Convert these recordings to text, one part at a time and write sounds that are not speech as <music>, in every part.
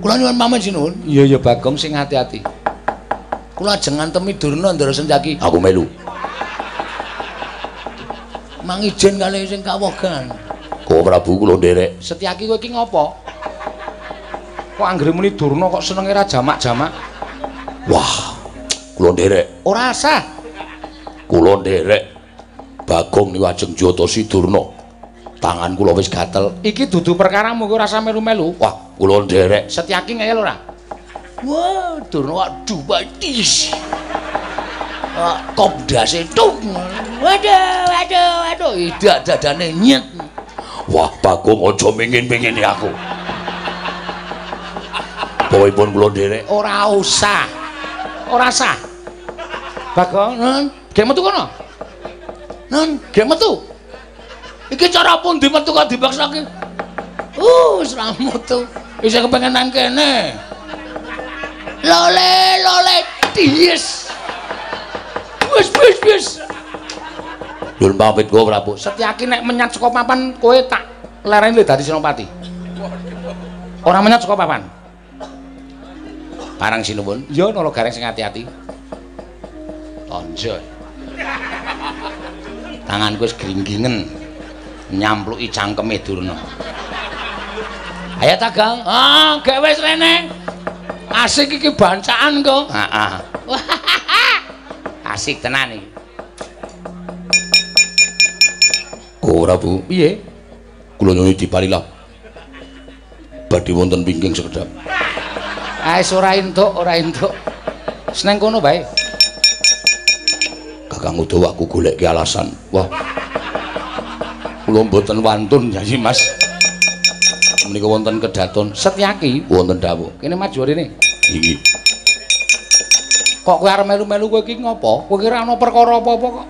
Kula nyuwun pamit sinuwun. Iya ya Bagong sing ati-ati. Kula ajeng ngantemi Durna ndara senjaki. Aku melu. Mang ijen kalih sing kawogan. Kowe Prabu kula nderek. Setyaki kowe iki ngopo? Kok anggere muni Durna kok senenge ra jamak-jamak? Wah, kula nderek. Ora sah. Kula nderek. Bagong niku ajeng Jyotosi Durna. Tangan kula wis gatel. Iki dudu perkaramu kowe rasa melu-melu. Wah, kula nderek. Setyaki ngeyel ora? Wah, Durna waduh batis. Ah, kop dase tuk. Waduh, waduh, waduh, idak dadane nyet. Wah, Bagong aja mingin-mingini aku. Pokokipun kula nderek. Ora usah. Ora sah. Bagong, Nun, gek metu kono. nun, ge metu. Iki cara pundi metu kok dibaksake? Uh, ra metu. Wis kepengen nang kene. Lole, lole, dies. Wis, wis, wis. Nyuwun pamit kowe Prabu. Setyaki nek menyat saka papan kowe tak lereni dadi Senopati. Ora menyat saka papan. Parang sinuwun. Ya nolo gareng sing ati-ati. Tonjo. Tanganku wis gringgingen nyampluki cangkeme Durna. Ayo Tagal. Ah, gek wis rene. Asik iki bancaan kok. Heeh. <laughs> Asik tenan iki. Kowe Prabu. Piye? Kula nyuwun diparilah. Badhe wonten wingking sekedhap. Ah wis ora entuk, ora entuk. Seneng kono bae. Kakang Udawa aku goleki alasan. Wah. Kula mboten wantun Yayi Mas. Menika wonten kedaton Setyaki, wonten dawuh. kene maju rene. Inggih. Kok kowe arep melu-melu kowe iki ngopo? Kowe kira ana perkara apa-apa kok?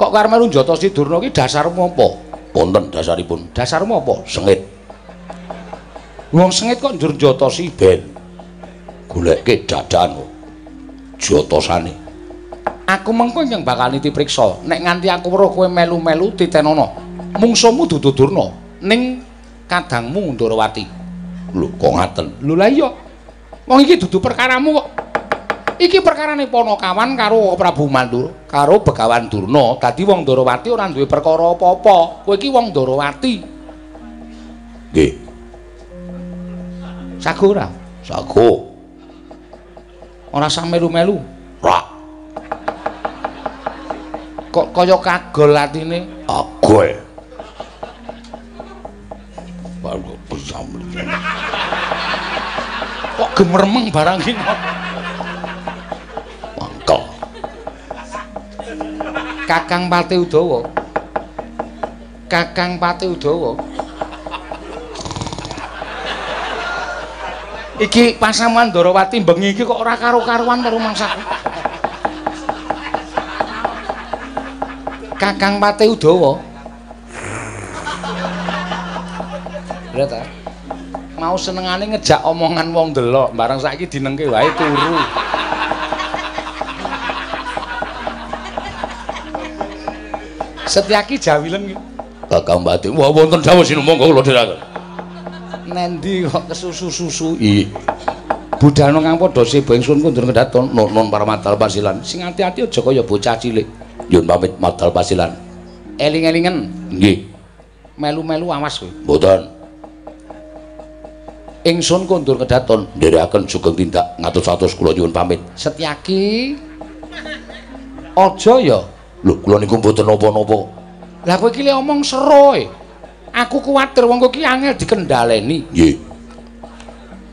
Kok kowe arep melu Jatosi Durna iki dasarmu apa? Wonten dasaripun Dasarmu apa? sengit Wong sengit kok njur Jatosi ben goleke dadan kok. jotosane. Aku mengko yang bakal niti priksa. Nek nganti aku weruh kowe melu-melu titenono. Mungsumu dudu Durna ning kadangmu Ndarawati. Lho kok ngaten? Lho lah iya. Wong iki dudu perkaramu kok. Iki perkarane Panakawan karo Prabu Mandura karo Begawan Durna. Dadi wong Ndarawati ora duwe perkara apa-apa. Kowe iki wong Ndarawati. Nggih, Sago ora? sago. Ora sah melu-melu. Rak Kok kaya kagol atine. agoe. Baru bersambung. Kok gemermeng barang iki. Mangkel. Kakang Pati Udawa. Kakang Pati Udawa. Iki pasaman Ndarawati bengi iki kok ora karo-karuan karo mangsaku. Kakang Pati Udawa. Mau senengane ngejak omongan wong delok, bareng saiki dinengke wae turu. Setyaki jawilen. Kakang Bati, wah wonten dawuh sinu monggo kula dherekaken. Nendi kok kesusu-susu Iya. budhana kang padha sebo ingsun kundur kedaton Non non para matal pasilan. sing ati-ati aja kaya bocah cilik Yun pamit matal pasilan. eling-elingen Nggih, melu-melu awas kowe mboten. Ingsun kundur kedaton Nderekaken sugeng tindak ngatus-atus kula nyuwun pamit. Setyaki aja ya Lho, kula niku mboten napa-napa. lah kowe iki omong seroe aku kuwatir wong kowe iki angel dikendhaleni Nggih.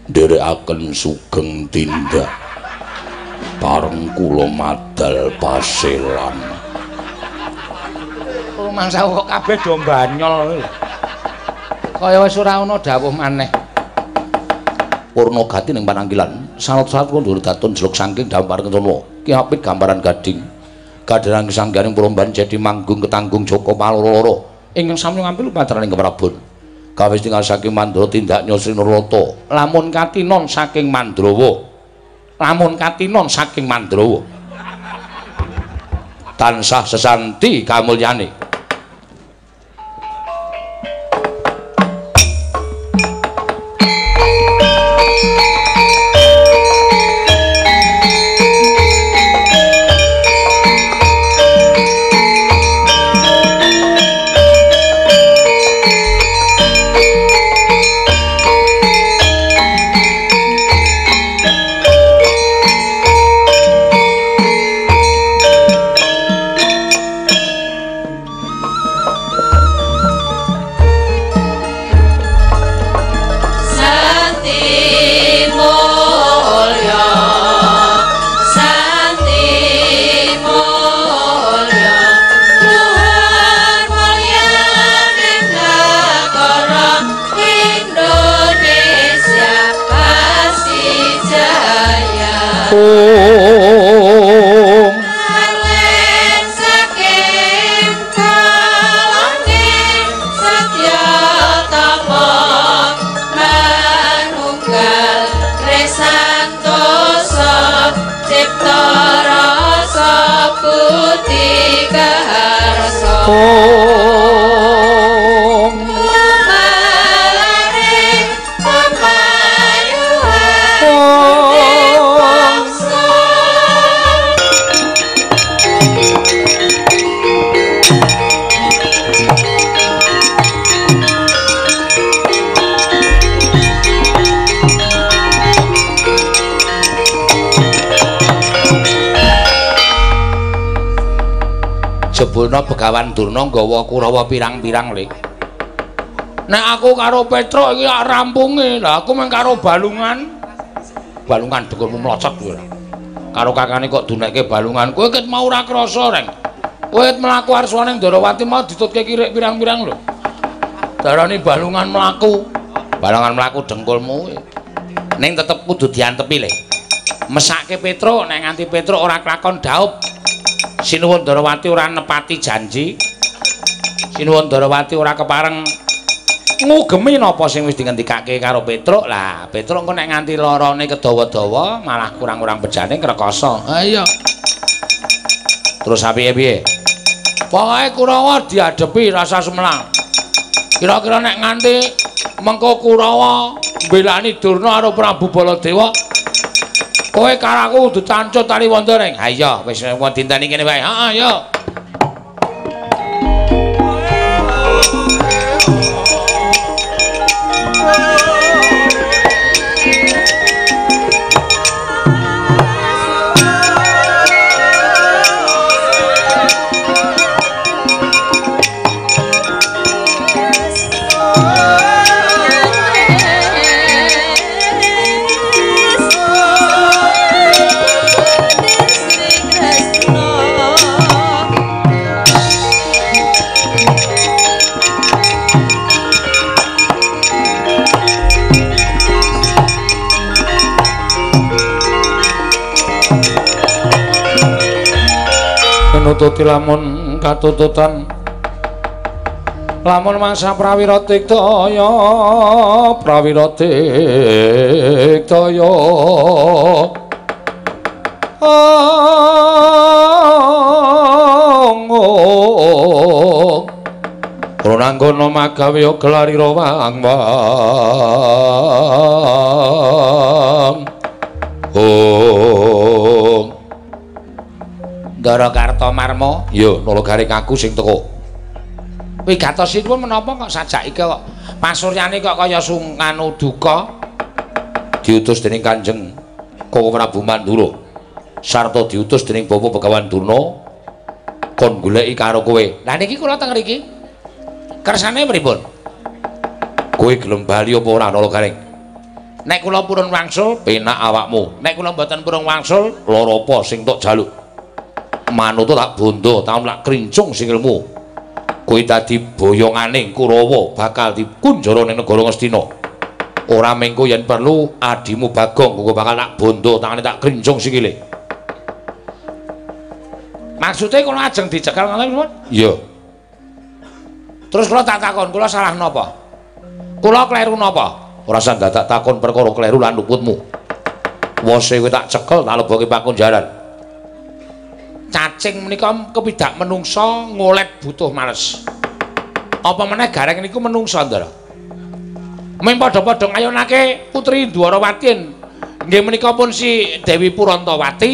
Nderekaken sugeng tindak. Pareng kula madal pasilan. rumangsa kok kabeh do banyol kaya wis ora ana dawuh maneh Purna gati ning pananggilan. Salat-salat kundur datun jeluk saking dampar kentono. Ki apik gambaran gading. Kadherang kesanggaring peromban jadi manggung ketanggung Joko Maloro. ingkang sami ngambil patraning keprabun. Kawis tinggal saking Mandra tindak Nyosri Nurata. lamun katinon saking Mandrawa lamun katinon saking Mandrawa Tansah sesanti kamulyane. Oh. Jebulna begawan durna nggawa kurawa pirang-pirang le. Nek aku karo petro iki tak rampunge. Lah aku mung karo balungan. Balungan dengkulmu mlocot kowe karo kakane kok dunekke balungan. Kowe ket mau ora krasa reng? Kowe mlaku arswane Ndarawati mau ditutke kirik pirang-pirang lho. Darani balungan mlaku. Balungan mlaku dengkulmu ning tetep kudu diantepi le. Mesake petro nek nganti petro ora kelakon daup Sinuwun Darawati ora nepati janji. Sinuwun Darawati ora kepareng ngugemi napa sing wis dingendikake karo Petruk. Lah, Petruk engko nek nganti larane kedawa-dawa malah kurang-kurang bejane ngrekoso. Ha iya. Terus apiye piye? Pokoke Kurawa diadepi rasa semlang. Kira-kira nek nganti mengko Kurawa mbelani Durna karo Prabu Baladewa Kowe karaku kudu tancut tali wondoring. Ha iya, wis dinteni kene wae. Heeh, yo. Nututi lamun katututan. Lamun mangsa prawira tiktaya prawira tiktaya Ronanggono magawe gelari rawang wang Oh Ndara Kartomarma, ya nolo garing aku sing teko. Kuwi gatosipun menapa kok sajake kok pasuryane kok kaya sungkan duka diutus dening Kanjeng Koko Prabu Mandura sarta diutus dening Bapak Begawan Durna kon goleki karo kowe. Lah niki kula teng mriki. Kersane pripun? Kowe gelem bali apa ora nolo garing? Nek kula purun wangsul, penak awakmu. Nek kula mboten purun wangsul, lara apa sing tok jaluk? Manut tak bondo taun lak krincung sikilmu kuwi dadi boyongane Kurawa bakal dikunjara ning negara Ngastina ora mengko yen perlu adimu Bagong kok bakal tak bondo tangane tak krincung sikile maksude kula ajeng dicekel ngoten iya. Terus kula tak takon kula salah napa? Kula kleru napa? Ora usah dadak takon perkara kleru lan luputmu. Wose kowe tak cekel tak lebokke pakunjaran cacing menika kepidak menungsa ngolet butuh males. Apa meneh gareng niku menungsa ndara. Men padha-padha ngayunake Putri Dwarawati nggih menika pun si Dewi Purantawati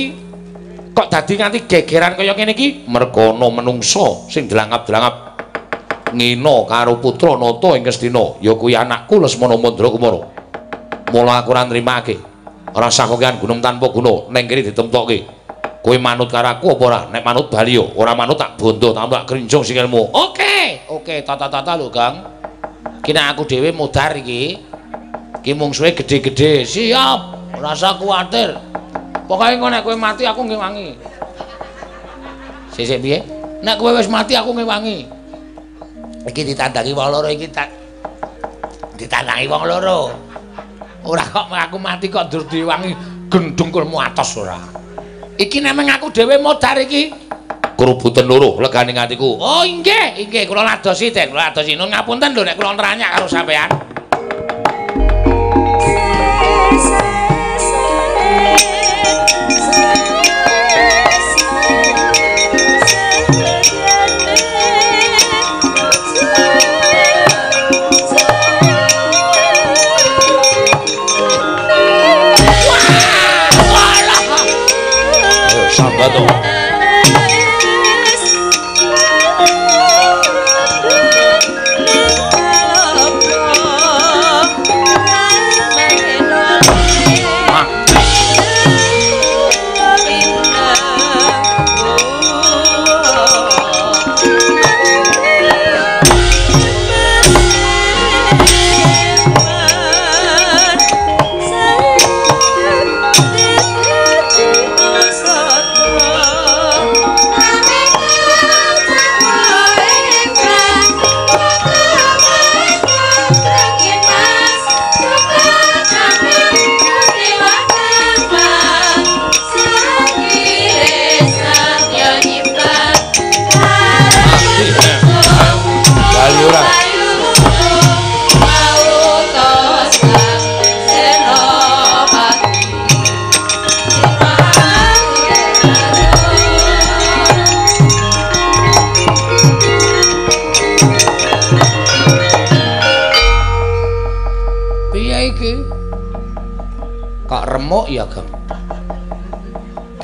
kok dadi nganti gegeran kaya kene iki merga ana menungsa sing delangap-delangap ngina karo putra nata ing Kestina ya kuwi anakku Lesmana Mandra Kumara. Mula aku ora nrimake. Ora sah kokean gunung tanpa guna ning kene ditemtokke. Kowe manut karo aku apa ora? Nek manut bali yo. Ora manut tak bondo tak krinjung sikilmu oke oke tata-tata lho Kang kina aku dhewe modar iki iki mungsuhe gedhe-gedhe siap ora usah kuwatir. Pokoke engko nek kowe mati aku ngewangi sik piye? Nek kowe wis mati aku ngewangi iki ditandangi wong loro iki tak ditandangi wong loro. Ora kok aku mati kok dur diwangi gendungkulmu atos ora. Iki nemeng aku dhewe modar iki. Kerubutan loro legane ngatiku. Oh, inggih, inggih kula ladosi, Den. Kula ladosi. Nun ngapunten lho nek kula nranyak karo sampean.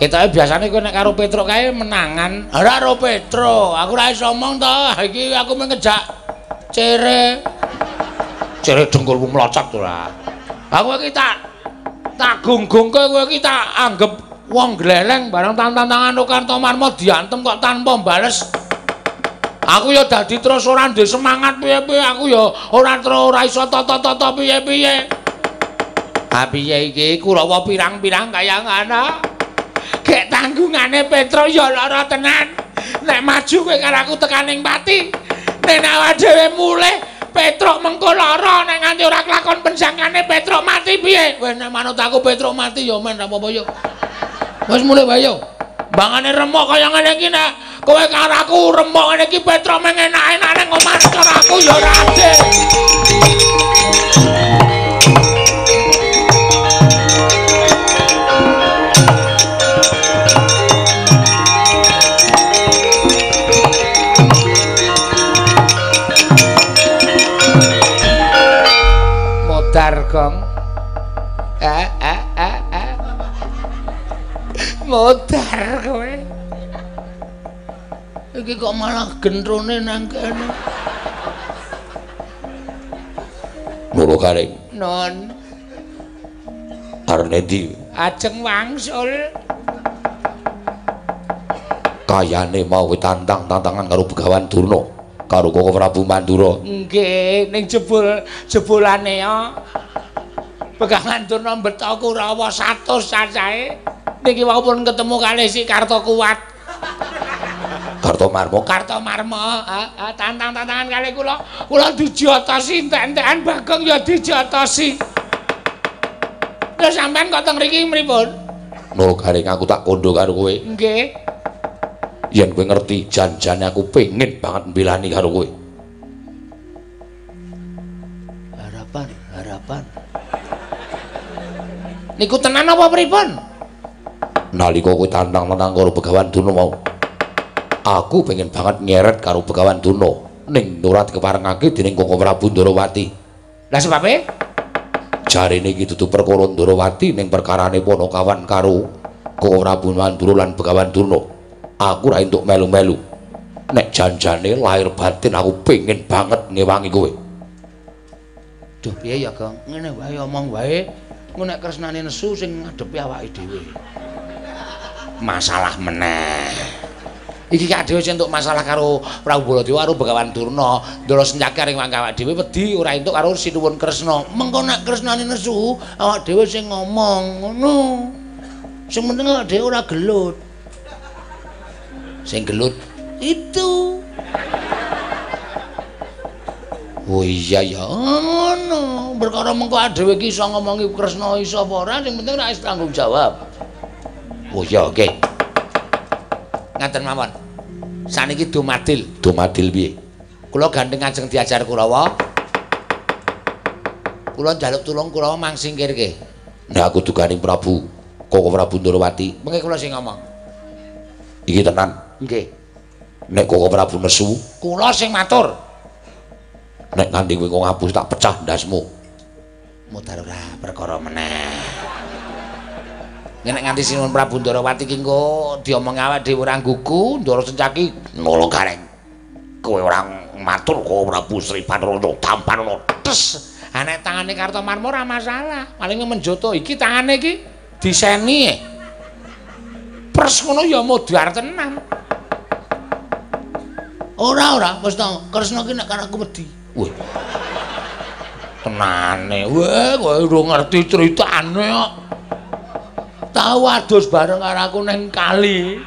Ketoke biasane kowe nek karo Petruk kae menangan. Ora karo Petruk, aku ora iso omong to. Iki aku mengejak cere. Cere dengkulmu mlocot to ora. Aku iki tak tak gunggungke kowe iki tak anggap wong gleleng bareng tantangan Karto Marmo diantem kok tanpa bales. Aku ya dadi terus ora ndek semangat piye-piye aku ya ora terus ora iso tata-tata piye-piye. Ha piye iki Kurawa pirang-pirang kaya ngono. Gek tanggungane Petro ya lara tenan. Nek maju kowe karo aku tekaning pati. Nek awak dhewe mulih Petro mengko lara nek nganti ora kelakon pensangane Petro mati piye? Wes nek manut aku Petro mati ya men apa-apa yo. Wes mulih wae yo. Bangane remok kaya ngene iki nek kowe karo aku remok ngene iki Petro mengenak-enak ning omah karo aku ya ora adil. Gentrone nang kene. Loro garing. Non. Arene ndi? Ajeng wangsul. Kayane mau tantang-tantangan karo Begawan Durna karo Koko Prabu Mandura. Nggih, ning jebul jebulane ya. Pegangan Durna mbeta Kurawa 100 cacahe. Niki wau pun ketemu kali si Karto Kuat. Karto Marmo, Karto Marmo, heeh, tantang-tantangan kali kula. Kula dijotosi entek-entekan Bagong ya dijotosi. Lha sampean kok teng mriki mripun? Nur garing aku tak kondo karo kowe. Nggih. Yen kowe ngerti janjane aku pengen banget mbelani karo kowe. Harapan, harapan. Niku tenan apa pripun? Nalika kowe tantang-tantang karo Begawan Duna mau. Aku pengen banget nyeret karo Begawan Duna ning nurat keparengake dening Koko Prabu Ndarawati. Lah sebabe? Jarine iki dudu perkara Ndarawati ning perkarane Ponokawan karo Koko Prabu Mandura lan Begawan Duna. Aku ra entuk melu-melu. Nek janjane lahir batin aku pengen banget ngewangi kowe. Duh piye ya, Gong? Ngene wae omong wae. Engko nek kresnane nesu sing ngadepi awake dhewe. Masalah meneh. Iki sing entuk masalah karo Prabu Baladewa karo Begawan Durna, Ndara Senyaki ring awake dhewe wedi ora entuk karo Sinuwun Kresna. Mengko nek kresnane nesu, awake dhewe sing ngomong ngono. Sing penting awake dhewe ora gelut. Sing gelut itu. Oh iya ya. Ngono, perkara mengko dhewe iki iso ngomongi Kresna iso apa ora, sing penting ora tanggung jawab. Oh iya, oke. Okay. Ngaten mawon. Saniki dumadil. Dumadil piye? Kula gandeng ajeng diajar Kurawa. Kula njaluk tulung Kurawa mangsingkirke. Nek aku dukaning Prabu Koko Prabu Ndorowati. Mengke kula sing ngomong. Iki tenan. Nggih. Nek Koko Prabu nesu, Kula sing matur. nek nganti kowe ngapus tak pecah ndasmu. Mutar ora perkara meneh. Nek nganti sinuwun Prabu Ndorowati ki engko diomong awak dhewe ora nggugu, Ndoro Sencaki Nolo gareng. Kowe ora matur Koko Prabu Sri Patrono tampan ono tes. Nek tangane Kartomarmo ora masalah. Paling menjoto iki tangane iki diseni. Pers ngono ya modar tenan. Ora ora, wis to, Kresna ki nek kan aku wedi. Wih, Tenane. Wah, kowe ora ngerti critane kok. Tau adus bareng karo aku ning kali.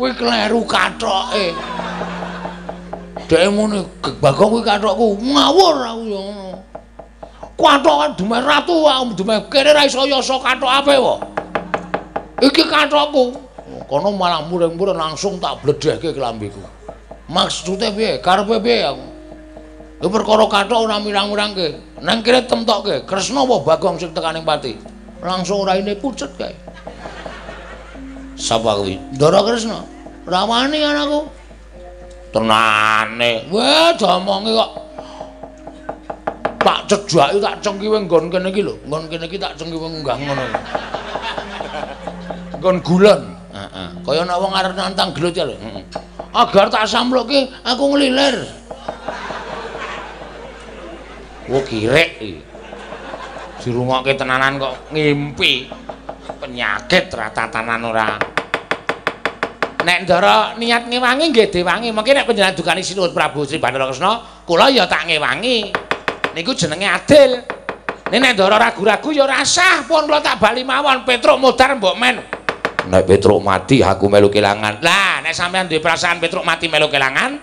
Kuwi kleru kathoke. Dek mune Bagong kuwi kathokku ngawur aku ya ngono. Kathok kan dumeh ratu aku dumeh kene ra iso yasa kathok ape wae. Iki kathokku. Kono malah muring-muring langsung tak bledhehke kelambiku. Maksude piye? Karepe piye aku? Lha perkara kathok ora mirang-mirangke. Nang kene temtokke, Kresna apa Bagong sing tekaning pati? Langsung raine pucet kae. sapa kuwi? Ndara Kresna. Rawani anakku. Tenane. Wah, domonge kok. Tak cejaki tak cengkiwe nggon kene iki lho. Nggon kene iki tak cengkiwe munggah ngono. Nggon gulon. Heeh. Kaya nek wong arep nantang gelut ya lho. Agar tak sampluke aku nglilir. Wo kirek iki. Dirungokke tenanan kok ngimpi. Penyakit ra tatanan ora. Nek Ndara niat ngewangi nggih diwangi. Mengki nek panjenengan dukani Sinuhun Prabu Sri Bandara Kresna, kula ya tak ngewangi. Niku jenenge adil. Nek nek Ndara ragu-ragu ya ora sah, pun kula tak bali mawon Petruk modar mbok men. Nek Petruk mati aku melu kelangan. Lah, nek sampean duwe perasaan Petruk mati melu kelangan,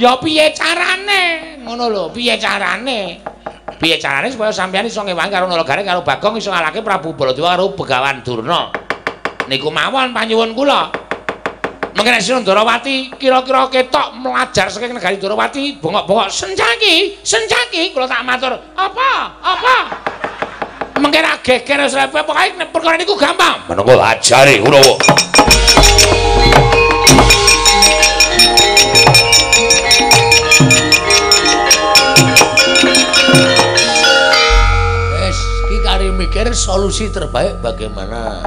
ya piye carane? Ngono lho, piye carane? Piye carane supaya sampean iso ngewangi karo Nalagare karo Bagong iso ngalahke Prabu Baladewa karo Begawan Durna. Niku mawon panyuwun kula. Mengene Sinun Darawati kira-kira ketok melajar saking negari Darawati bongok-bongok sencaki, sencaki kula tak matur, apa? Apa? Mengkira geger wis pokoke nek perkara niku gampang. Menengko ajare Kurawa. Mikir solusi terbaik bagaimana.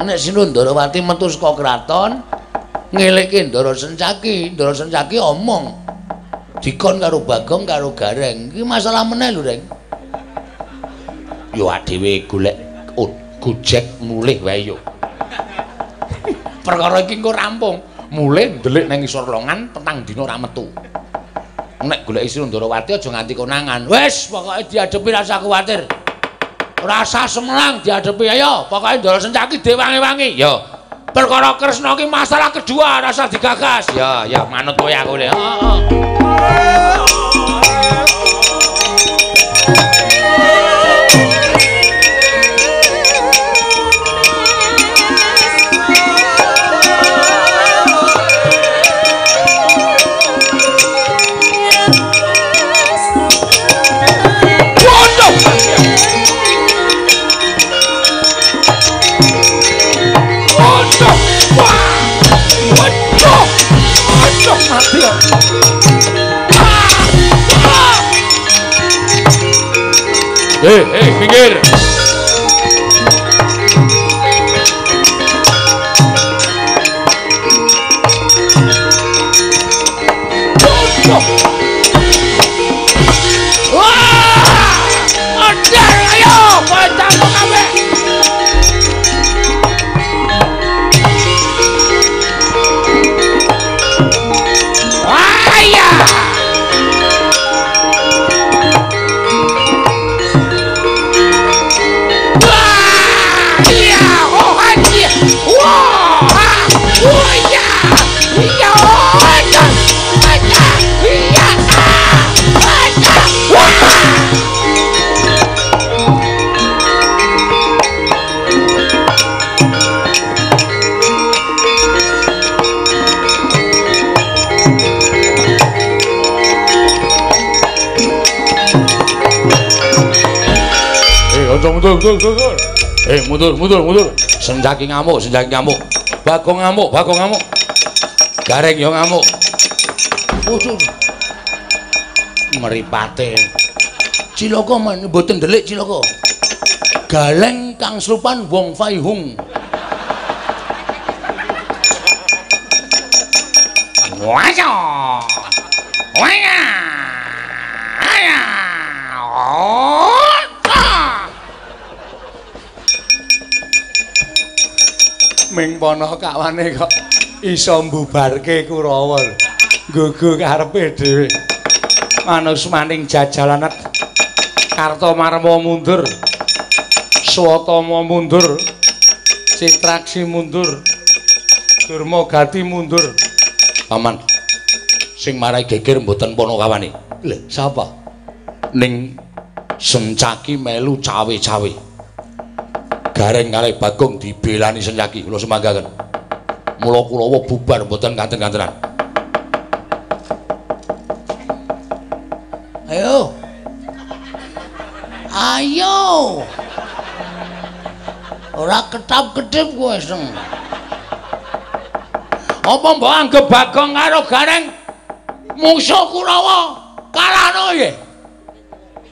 Nek Sinun Darawati metu saka kraton, ngelekke Ndara Sencaki, Ndara Sencaki omong dikon karo Bagong karo Gareng. Iki masalah meneh lho, Reng. yo dhewe golek gojek mulih wae yo. <laughs> Perkara iki engko rampung, mulih ndelik nang isor longan petang dina ora metu. Nek golek isi Ndarawati aja nganti konangan. Wis, pokoke diadepi rasa kuwatir. Rasa semelang diadepi ayo, pokoke Ndara Sencaki dewangi-wangi. Yo, Perkara Kresna ki masalah kedua rasa digagas. ya, ya manut kowe aku le. Heeh. Eh, eh, minggir. Aja mundur, mundur, mundur. Eh, mundur, mundur, mundur. Senjaki ngamuk, senjaki ngamuk. Bagong ngamuk, bagong ngamuk. Gareng yo ngamuk. Usul. Meripate. Cilaka men mboten ndelik cilaka. Galeng kang slupan Wong Fai Hung. Wajo. Waya. Aya. Ming kawane kok iso mbubarke Kurawa. Gugu karepe dhewe. Manus maning jajalanet Kartomarma mundur. Swatama mundur. Citraksi mundur. Durma Gati mundur. Paman. Sing marai geger mboten Panakawane. Lha, sapa? Ning Sencaki melu cawe-cawe. Gareng kalih Bagong dibelani Sencaki. Kula semanggaken. Mula Kurawa bubar mboten kanten-kantenan. Ayo. Ayo. Ora ketap-ketip kowe seng. Apa mbok anggap Bagong karo Gareng musuh Kurawa? Kalahno nggih.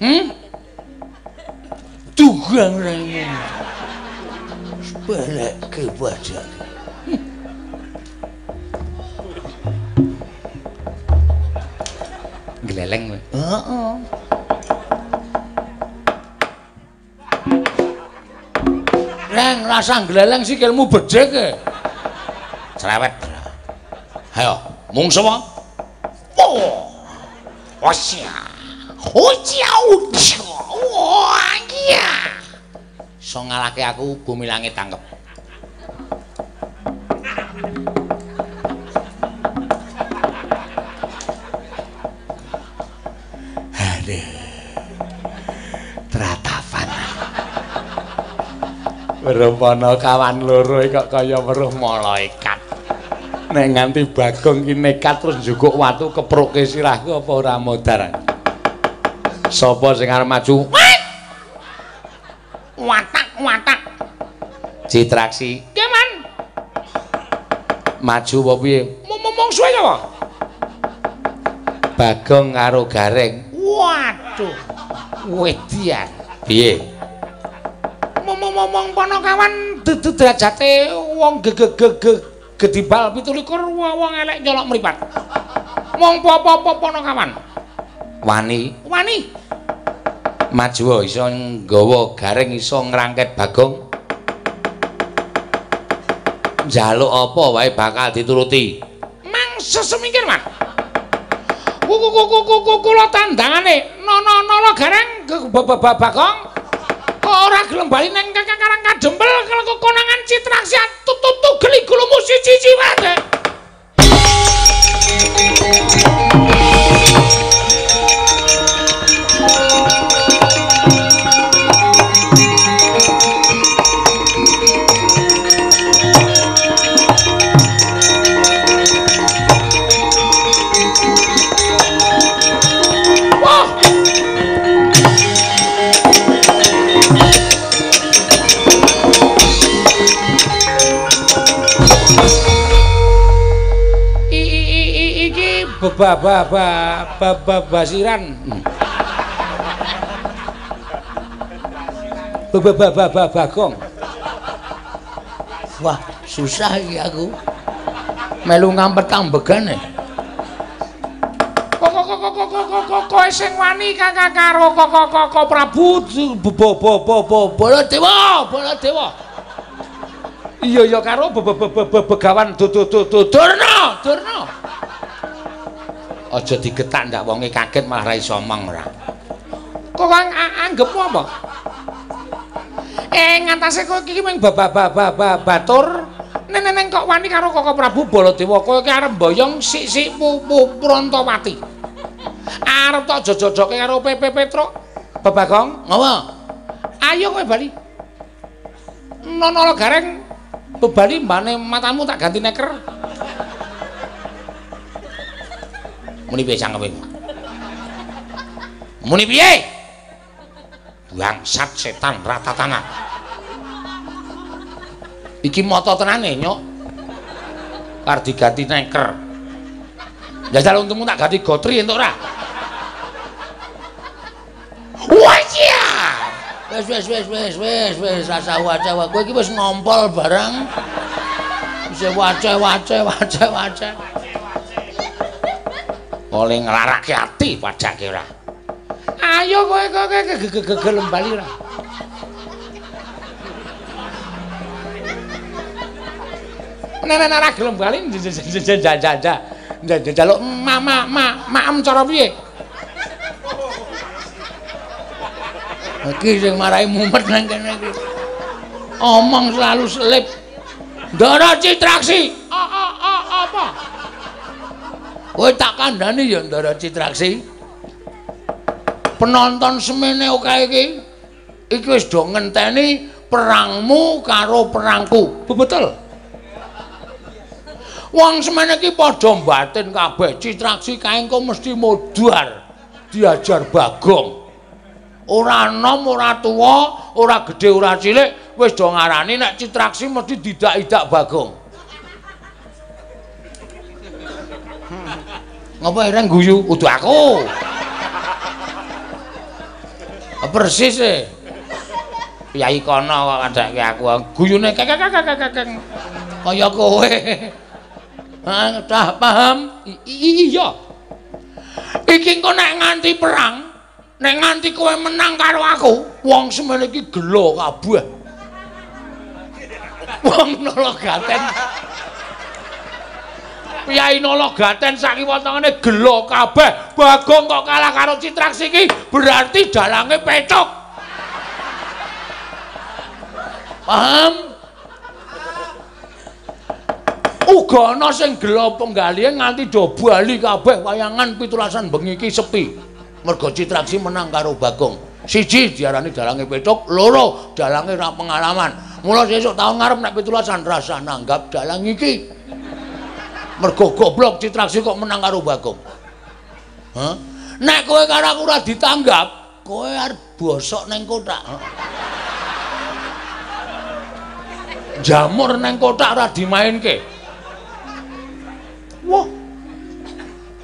Hmm? Tugang rene. Sepelek ke badan. Gleleng. Heeh. Leng rasa gleleng sikilmu bedhek e. Cerewet. Ayo, mung sapa? Oh. Wasya. Hujia ujo. Wah, So ngalake aku bumi langit tangkep. Aduh. Tratapan. Weruh kawan loro kok kaya weruh malaikat. Nek nganti Bagong ki nekat terus njukuk watu kepruke sirahku apa ora modar. Sapa sing arep maju? Citraksi Keman. maju apa piye? Ngomong suwe apa? Bagong karo Gareng. Waduh. Wedian. Piye? Ngomong-ngomong panakawan dudu derajate wong gegegege gedibal 17 wong elek nyolok mripat. Wong apa-apa panakawan. Wani Wani. maju iso nggawa Gareng iso ngrangket Bagong. Njaluk apa wae bakal dituruti. Mang sesemingkir, Mas. Kuku kuku kuku kula tandangane nono-nono gareng bagong kok ora gelem bali nang kakang karang kadempel kalau kekonangan citraksi tututu geli gulumu siji-siji wae. Ba bagong. Wah, susah iki aku. Melu ngampet ambegane. Kok kok kok kok kok kok kok kowe sing wani kakak karo kok kok kok kok Prabu bo bo bo bo bo Baladewa, Baladewa. iya iya karo be- be- be- be- be- begawan du du du du Durna, Durna. Aja digetak ndak wonge kaget malah ra iso omong ora. kok anggepmu apa? Eh ngantase kok iki mung ba ba ba ba ba- batur neneng kok wani karo kok Prabu Baladewa. Kowe ki arep mboyong sik-sik pu pu Prantawati arep tok jojojoke karo Pepe Petruk. Babagong Ngapa? ayo kowe bali. Nono gareng bebali mbane matamu tak ganti neker Muni piye cangkeme? Muni piye? bangsat setan ratatana iki moto tenane nyok. Kar diganti neker jajal untungmu tak ganti gotri entuk ora? Wajah wis wis wis wis wis wis rasa wajah kowe iki wis ngompol barang wis wajah wajah wajah wajah oleh nglarake ati padake ora. Ayo kowe kowe gelem bali ora. Nah, nah, gelem bali jajan njaluk mama ma maem cara piye? Iki sing marahi mumet nang kene iki. Omong selalu selip. Ndara citraksi apa kowe tak kandhani ya ndara citraksi penonton semene oke iki iki wis do ngenteni perangmu karo perangku betul Wong semene iki padha batin kabeh, citraksi kaengko mesti modar diajar Bagong. Ora enom, ora tuwa, ora gedhe, ora cilik, wis do ngarani nek citraksi mesti didak-idak Bagong. Ngapa ireng guyu? Udu aku. Persis e. Yai kono kok kadake aku guyune kek kek kek kek kaya kowe. Ah, dah paham? iya. Iki engko nek nganti perang, nek nganti kowe menang karo aku, wong semene iki gelo kabeh. Wong nologaten. Piyai nologaten sak kiwatengane gelo kabeh. Bagong kok kalah karo Citraksi iki berarti dalange pecok. Paham? uga ana sing gelo penggalihe nganti do bali kabeh wayangan pitulasan bengi iki sepi mergo citraksi menang karo bagong siji diarani dalange petuk loro dalange ra pengalaman mula sesuk taun ngarep nek pitulasan rasa nanggap dalang iki mergo goblok citraksi kok menang karo bagong Hah? nek kowe karo aku ora ditanggap kowe arep bosok ning kotak jamur neng kotak ora dimainke Wah.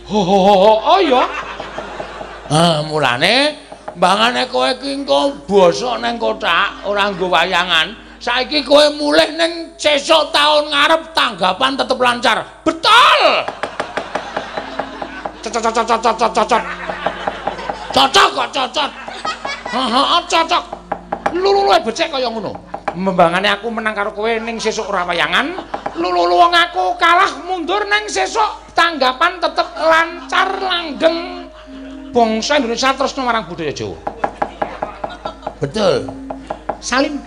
Ho ho ho oh ya. Ah, mulane mbangane kowe iki engko basa ning kotak ora nggo wayangan. Saiki kowe mulih ning sesuk taun ngarep tanggapan tetep lancar. Betul. Cocok cocok cocok cocok. Cocok kok cocok. Heeh, cocok. Lulu-lulu becek kaya ngono. mbangane aku menang karo kowe ning sesuk ora wayangan lulu wong aku kalah mundur ning sesuk tanggapan tetep lancar langgeng bangsa Indonesia terus marang budaya Jawa betul salim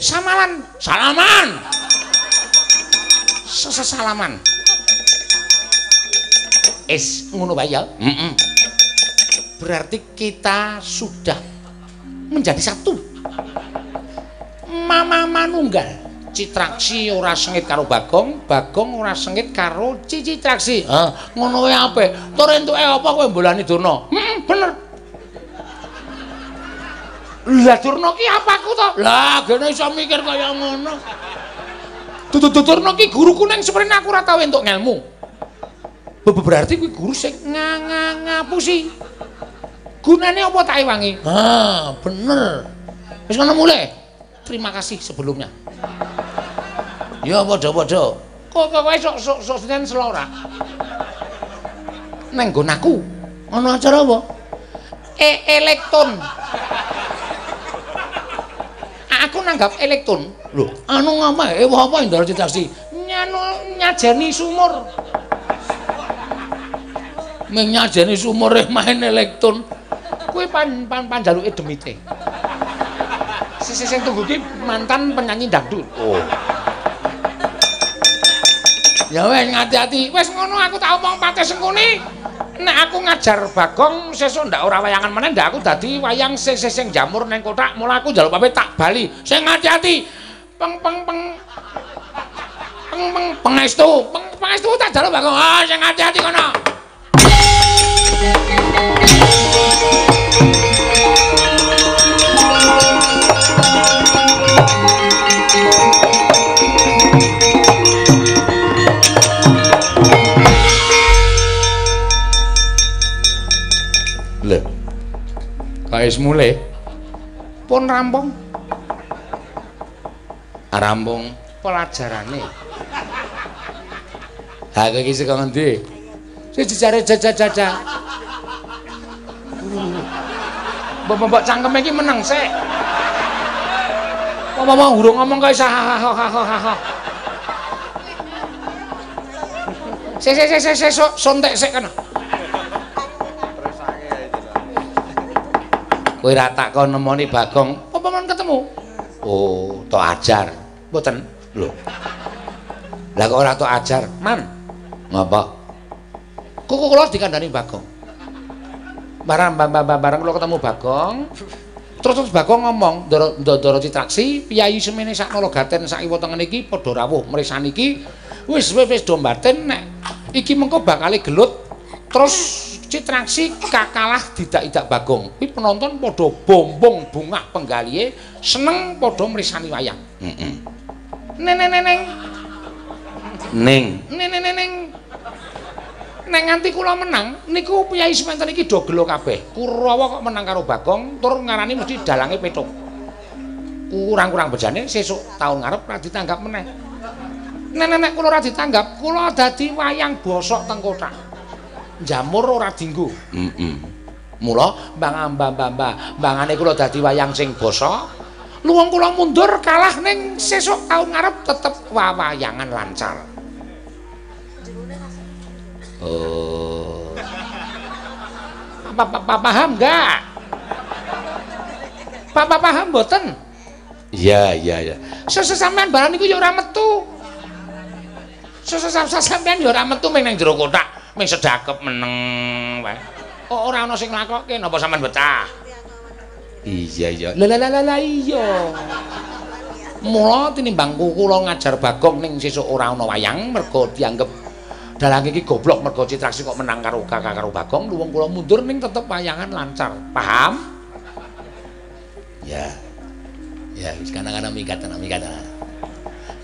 samalan salaman sesalaman es ngono bae ya berarti kita sudah menjadi satu. Mama manunggal. Citraksi ora sengit karo Bagong, Bagong ora sengit karo Cici Traksi. Ha, ngono wae ape? Tur entuke apa kowe mbolani Durna? Heeh, bener. Lah Durna ki apaku to? Lah, gene iso mikir kaya ngono. Dudu Durna ki guruku ning sprene aku ora tau entuk ngelmu. Berarti kuwi guru sing ngapusi. Gunane apa tak ewangi? Ha, bener. Wis ngono mulai. Terima kasih sebelumnya. Ya padha-padha. Kok kowe sok sok senen selora. Neng nggon aku. Ana acara apa? E elektron. Aku nanggap elektron. Lho, anu ngapa? Eh apa ndara citasi? Nyanu nyajani sumur. Meng nyajani sumur main elektron. kuwi pan pan panjaluke demite. Sisi sing tunggu ki mantan penyanyi dangdut. Oh. Ya wes ngati-ati. Wes ngono aku tak omong pate sengkuni. Nek aku ngajar Bagong sesuk ndak ora wayangan meneh ndak aku dadi wayang sing sing jamur ning kotak mula aku njaluk pamit tak bali. Sing ngati-ati. Peng peng peng peng peng pengestu. Peng pengestu tak njaluk Bagong. Ah sing ngati-ati kono. Kae mulai pun rampung. Rampung pelajarane. Ha kowe iki saka ngendi? Siji jare jaja-jaja. Mbok-mbok cangkeme iki meneng sik. Ngomong urung ngomong kae sah ha ha ha ha ha. Sik sik sik sik sontek sik kana. Kowe ra tak kon nemoni Bagong, apa men ketemu? Oh, tok ajar. Mboten. Lho. Lah kok ora tok ajar, Man? Ngapa? Kuku kula dikandani Bagong. Barang barang kula ketemu Bagong, terus terus Bagong ngomong, Ndara Citraksi, piyayi semene sak Nalagaten sak iwa tengen iki padha rawuh mrisan iki. Wis wis do mbaten nek iki mengko bakal gelut. Terus Citraksi kakalah didak-idak Bagong. Kuwi penonton padha bombong bungah penggalihe, seneng padha mrisani wayang. Neneng neneng. Ning. Neneng neneng. Nek nganti kula menang, niku piyai semanten iki do gelo kabeh. Kurawa kok menang karo Bagong, tur ngarani mesti dalange petuk. Kurang-kurang bejane sesuk taun ngarep ra ditanggap meneh. Nenek kula ora ditanggap, kula dadi wayang bosok teng kotak. Jamur ora dinggo. Heeh. Mm -mm. Mula Mbang Mbah Mbah mbangane kula dadi wayang sing basa. Luwung kula mundur kalah ning sesuk taun ngarep tetep wayangan lancar. Oh. Apa paham enggak? Papa paham mboten? Iya, iya, iya. Sesuk sampean barang niku ya ora metu. Sesuk sampean ya ora metu ning jero kotak. Ming sedakep meneng wae. Oh, ora ana sing nglakokke napa sampean betah? Iya iya. Lah lah lah iya. Mula tinimbang kula ngajar Bagong ning sesuk ora ana wayang mergo dianggep dalang iki goblok mergo Citraksi kok menang karo kakak karo Bagong luwung kula mundur ning tetep wayangan lancar. Paham? Ya. Ya, wis kana-kana minggat ana minggat.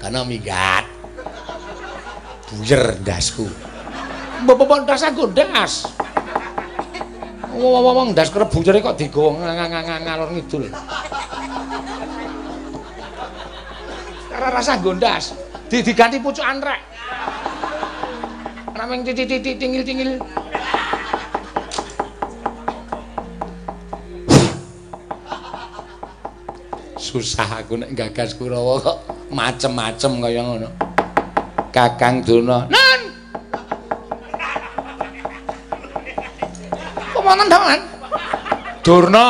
Kana minggat. Buyer ndasku. Bapak ndas. Wong-wong ndas krebu jare kok digowo ngalor ngidul. Ora rasa gondas. Di diganti pucuk antrek. Rameng titik-titik tingil-tingil. Susah aku nek gagas Kurawa kok macem-macem kaya ngono. Kakang Duna. Nan, wonten dalan. Durna.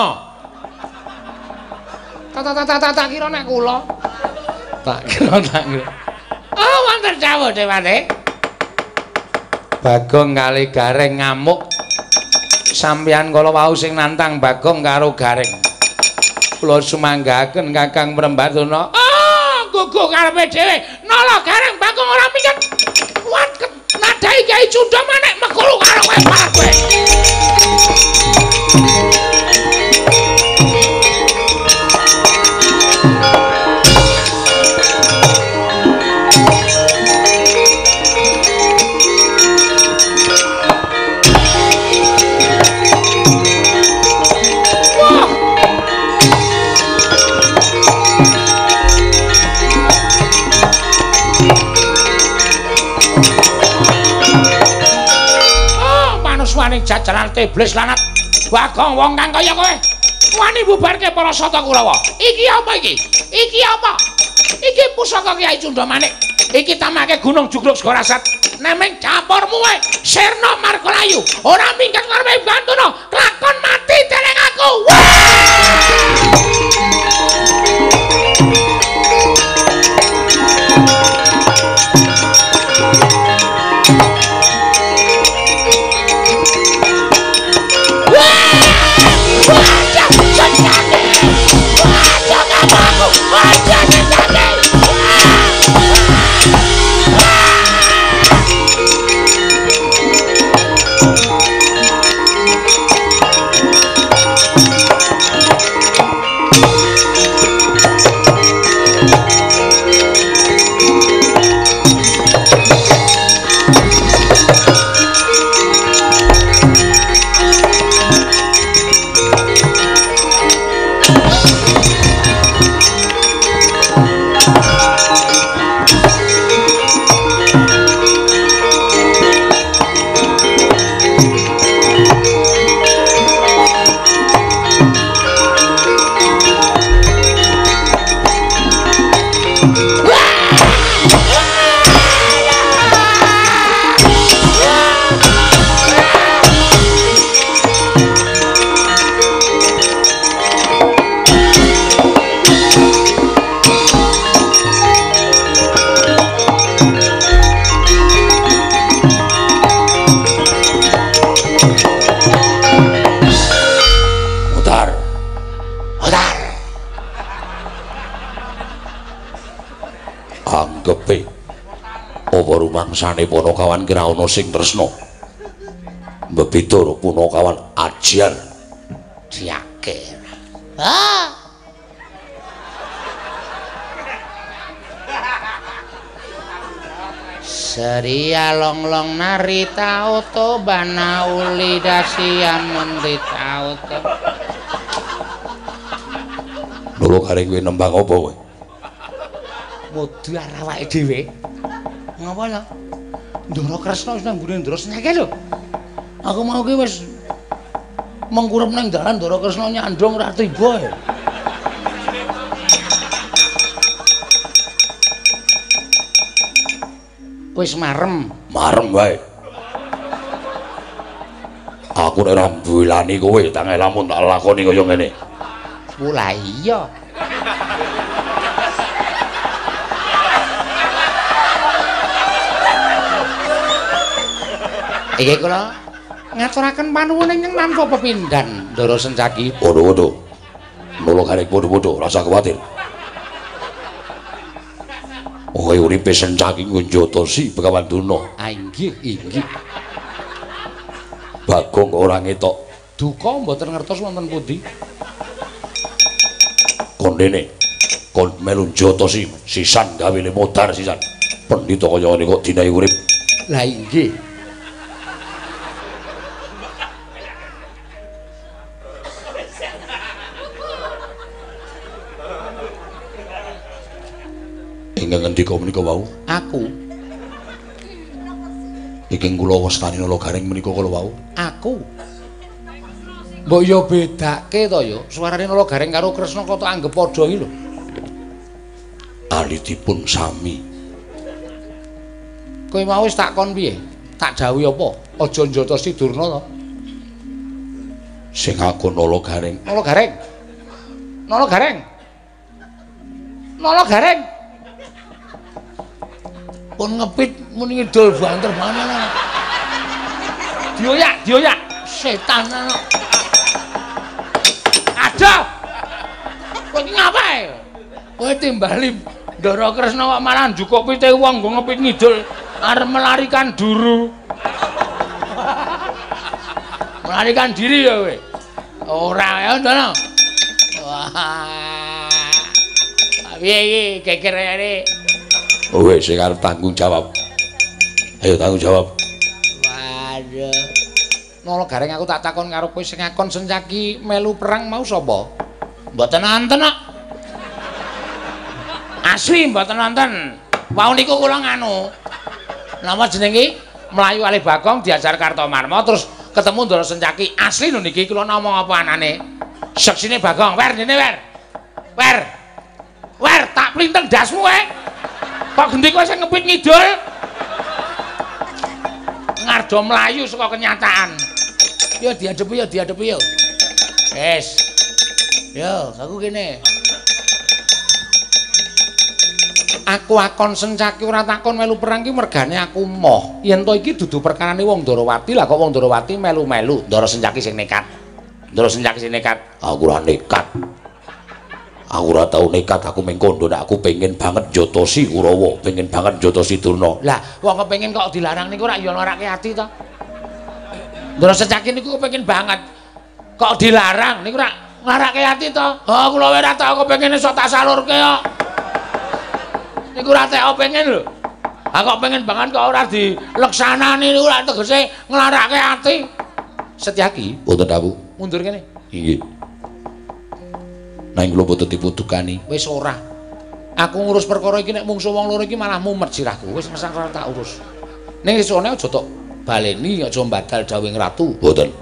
Tak tak tak tak kira nek kula. Tak kira tak kira. Oh, wonten dawuh dewane. Bagong kali gareng ngamuk. Sampeyan kala wau sing nantang Bagong karo gareng. Kula sumanggaken Kakang Prembatuna. Oh, gugu karepe dhewe. Nala gareng Bagong ora mikir. Kuat nadai Kyai Cunda manek mekulu karo kowe kowe. Wani jajaran teblis lanat bagong wong kang kaya kowe. Wani bubarke para sata kurawa. Iki apa iki? Iki apa? Iki pusaka Kyai Cundamanik iki tamake gunung jugruk segorasat nemeng campurmu wae sirna margalayu ora minggat ngarepe bantuno lakon mati deleng aku. Pagepe. Punakawan kira ana sing tresna? Bebeda karo Punakawan ajar. Diakir. Ah. Seria long long narita auto bana uli dasia mendita auto. Loro garing kowe nembang apa kowe? Mudu arah awake dhewe. Ngapa lho? Ndara Kresna wis nang gune Ndara Senyake lho. Aku mau ki wis mengkurep nang dalan Ndara Kresna nyandung ra tiba. ya. Wis marem. Marem wae. Aku nek ora mbulani kowe tang lamun tak lakoni kaya ngene. Mula iya. Iki kula ngaturaken panuwun ing nampa pepindhan Ndara Sencaki. Waduh-waduh. Nolo garing padha-padha, rasa kuwatir. Kowe uripe sencaki Ngunjatosi Begawan Duna. Ah inggih, inggih. Bagong ora ngetok Duka mboten ngertos wonten pundi. kondene. Kon melu Njatosi sisan gawe le modar sisan. Pendhita kaya ngene kok dinae urip. Lah inggih. Ingkang ngendika menika wau, Aku, iki kula wastani nolo garing menika kala wau. aku. Mbok yo bedake to yo, suarane Nala Gareng karo Kresna kok tak anggap padha iki lho. Alitipun sami. Kowe mau wis tak kon piye? Tak dawuhi apa? Aja njotosi Durna to. Sing aku nolo garing Nala Gareng. Nala Gareng. Nala Gareng. Pun ngepit muni ngidul banter mana Dioyak, dioyak. Setan ana. Aduh. Kowe iki ngapae? Kowe timbali Ndara Kresna kok malah njukuk pite wong nggo ngepit ngidul arep melarikan duru. melarikan diri ya kowe. Ora ya, Ndara. Wah. Piye iki gegerane? Kowe sing arep tanggung jawab. Ayo tanggung jawab. Waduh. Nolo gareng aku tak takon karo kowe sing ngakon sencaki melu perang mau sapa? Mboten wonten kok. Asli mboten wonten. Wau niku kula nganu. Napa jenenge? Melayu alih Bagong diajar Kartomarma terus ketemu Ndara Sencaki. Asli lho niki kula namung apa anane? Seksine Bagong. Wer dene wer. Wer. Wer tak plinteng dasmu kowe. Kok gendhi kowe sing ngepit ngidul? ngardo melayu saka kenyataan. Yo diadepi yo diadepi yo. Wes. Yo, aku kene. Aku akon sencaki ora takon melu perang ki mergane aku moh. Yen to iki dudu perkarane wong Ndarawati lah kok wong Ndarawati melu-melu Ndara Sencaki sing nekat. Ndara Sencaki sing nekat. Aku ora nekat. Aku ora tau nekat aku mung kondo nek aku pengen banget Njatosi Kurawa, pengen banget Njatosi Durna. Lah, wong kepengin kok dilarang niku ora ya larake ati to. Ndara Sencaki niku kepengin banget. Kok dilarang niku ora nglarake ati to. Oh, kula ora tau kepengin iso tak salurke kok. Niku ora teko pengen lho. Ah kok pengen banget kok ora dileksanani niku ora tegese nglarake ati. Setyaki, Boten dawuh. mundur kene. Inggih. Nang kula boten diputukani. Wis ora. Aku ngurus perkara iki nek mungsu wong loro iki malah mumet sirahku. Wis ora tak urus. Ning isone aja tok baleni aja mbadal dawing ratu. Boten.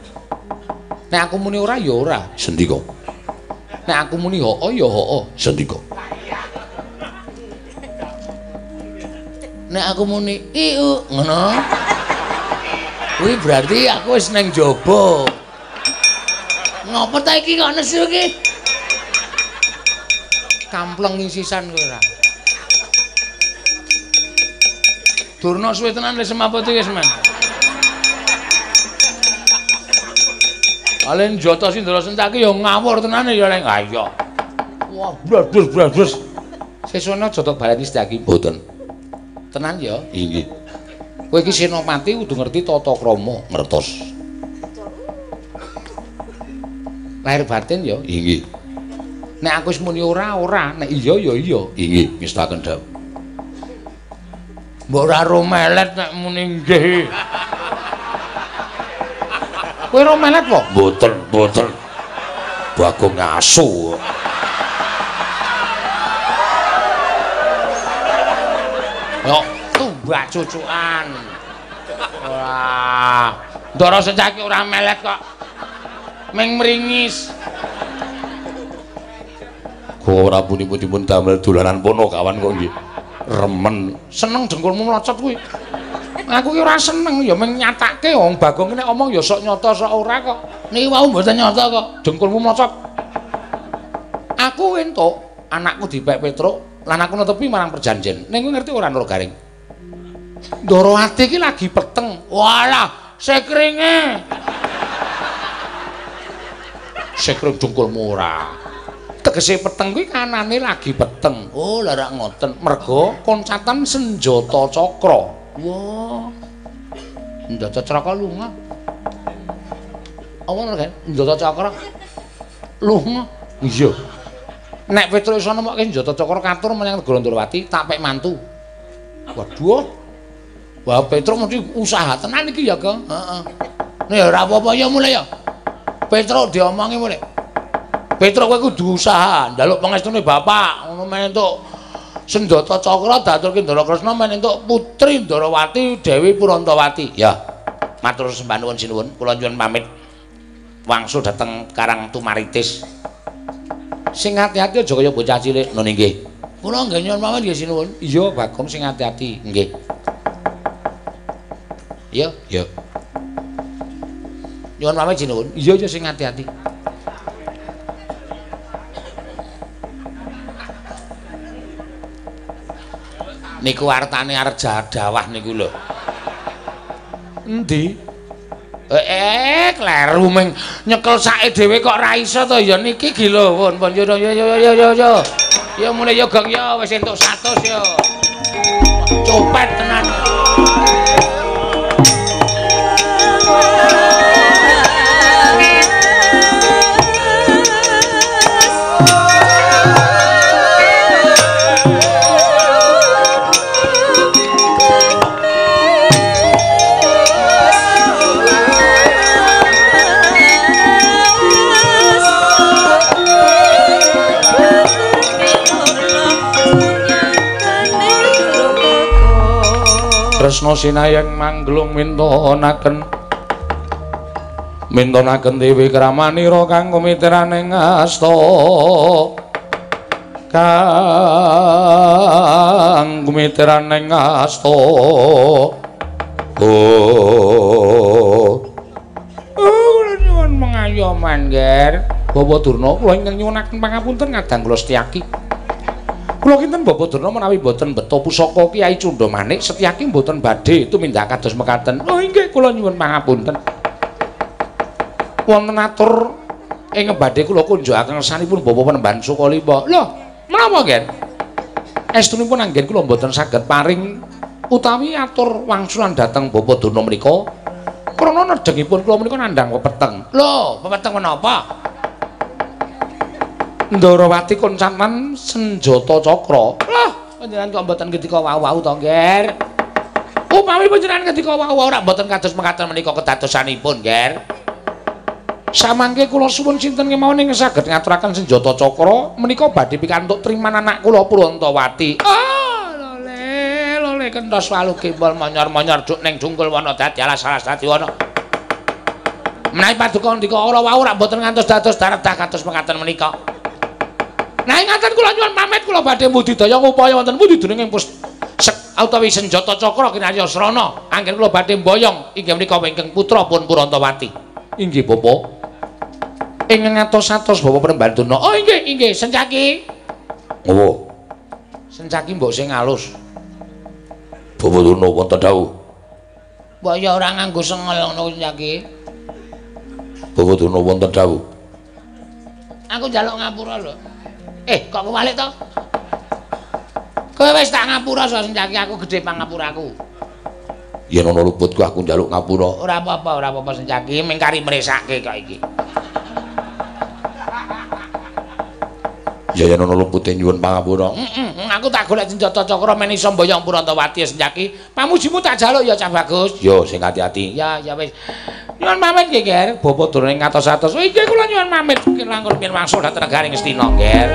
Nek aku muni ora ya ora. Sendika. Nek aku muni hoo ya hoo. Sendika. Nek aku muni iu ngono. Kuwi berarti aku wis nang jaba. Ngopo ta iki kok nesu iki? Kampleng sisan kowe ora. Durna suwe tenan wis semaput wis men. Alen joto sing Ndara Sencaki ya ngawur tenane ya lek. Ha iya. Wah, blas blas blas. Sesone aja tok baleni Setyaki. Boten. Tenan ya? Inggih. Kowe iki Senopati kudu ngerti tata krama. Ngertos. Lahir batin ya. Inggih. Nek aku wis muni ora ora, nek iya ya iya. Inggih, ngestaken dawuh. Mbok ora romelet nek muni nggih. Kowe romelet po? Mboten, mboten. Bagong asu. Yo, tumbak cucukan. Wah, ndara secaki ora melet kok. Ming mringis. Ora puni-pun damel dolanan pono kawan kok nggih. Remen. Seneng dengkulmu mlocot kuwi. Aku ki ora seneng ya ming nyatake wong Bagong nek omong ya sok nyata sok ora kok. Niki wau mboten nyata kok. Dengkulmu mlocot. Aku entuk anakku dipek Petruk lan aku netepi marang perjanjian. Ning ngerti ora Nur Garing? Ndorowati iki lagi peteng. Walah, sekringe. Sekring dengkulmu ora. Tegese peteng kuwi kanane lagi peteng. Oh, lah rak ngoten. Mergo koncatan senjata cakra. Wah. Senjata cakra lunga. Apa lho kan? Senjata cakra lunga. Iya. Nek Petruk iso nemokke senjata cakra katur menyang negara Ndorowati, tak pek mantu. Waduh. Wah, Petruk mesti usaha tenan iki ya, Kang. Heeh. Nek ora apa-apa ya mulai ya. Petruk diomongi mulai. Petruk kowe kudu usaha, njaluk pangestune bapak, ngono men entuk senjata cakra daturke Ndara Kresna men entuk putri Ndarawati Dewi Purantawati. Ya. Matur sembah nuwun sinuwun, kula nyuwun pamit. Wangsul dhateng Karang Tumaritis. Sing ati-ati aja kaya bocah cilik. Nun nggih. Kula nggih nyuwun pamit nggih sinuwun. Iya, Bagong sing ati-ati. Nggih. Iya, iya. Nyuwun pamit sinuwun. Iya, iya sing ati-ati. Niku artane arep jadawah niku lho. Endi? Eh, kleru ming nyekel sake dhewe kok ra iso to ya niki gila pun pun yo yo yo yo yo yo. Ya mulai yo gang yo wis entuk 100 yo. Copet tenan. Kresna sinayang manglung mintonaken. Mintonaken dewi kramanira kang kumitiraning asta kang kumitiraning asta oh. Kula nyuwun mengayoman ger Bapak Durna kula ingkang nyuwunaken pangapunten ngadang kula Setyaki Kula kinten Bapak Durna menawi boten beto pusaka Kyai Cunda Manik Setyaki boten badhe tumindak kados mekaten. Oh inggih kula nyuwun pangapunten. Wonten atur ing badhe kula kunjukaken sanipun Bapak Penemban Sukalima. Lho, menapa ngen? Estunipun anggen kula boten saged paring utawi atur wangsulan dhateng Bapak Durna menika. Krana nedhengipun kula menika nandhang pepeteng. Lho, pepeteng menapa? Ndarawati koncaman senjata cakra. Lah, panjenengan kok mboten ketika wau-wau to, Ger? Upami panjenengan ketika wau-wau ora mboten kados mekaten menika kedadosanipun, Ger. Samangke kula suwun sinten kemawon ing saged ngaturaken senjata cakra menika badhe pikantuk triman anak kula Purantawati. Ah, lole, lole kentos walu kimbol monyor-monyor juk ning dungkul wana dadi alas-alas dadi wana. Menawi paduka ndika ora wau ora mboten ngantos dados daredah kados mekaten menika. Nah ingatan kula nyuwun pamit kula badhe budidaya upaya wonten pundi dening pus utawi senjata cakra kinarya srana anggen kula badhe mboyong inggih menika wingking putra pun Purantawati. Inggih Bapak. Ing ngatos-atos Bapak Prembanduna. Oh inggih inggih Sencaki. Ngopo? Sencaki mbok sing alus. Bapak Durna wonten dawuh. Mbok ya ora nganggo sengel ngono Sencaki. Bapak Durna wonten dawuh. Aku njaluk ngapura lho. Eh, kok kewalik to? Kowe wis tak ngapura so senjaki aku gedhe pangapuraku. Yen ana luputku aku njaluk ngapura. Ora apa-apa, ora apa-apa senjaki, mengkari mresake kok iki. Ya yen ana lupute nyuwun pangapura. Heeh, aku tak golek senjata cakra meni semboyong Purantawati senjaki. Pamujimu tak jaluk ya Cah Bagus. Yo sing ati-ati. Ya, ya wis. Nyuwun pamit nggih, Ger. Bapak durung ngatos-atos. Iki kula nyuwun pamit langkung pian wangsul dhateng Negaring Astina, Ger.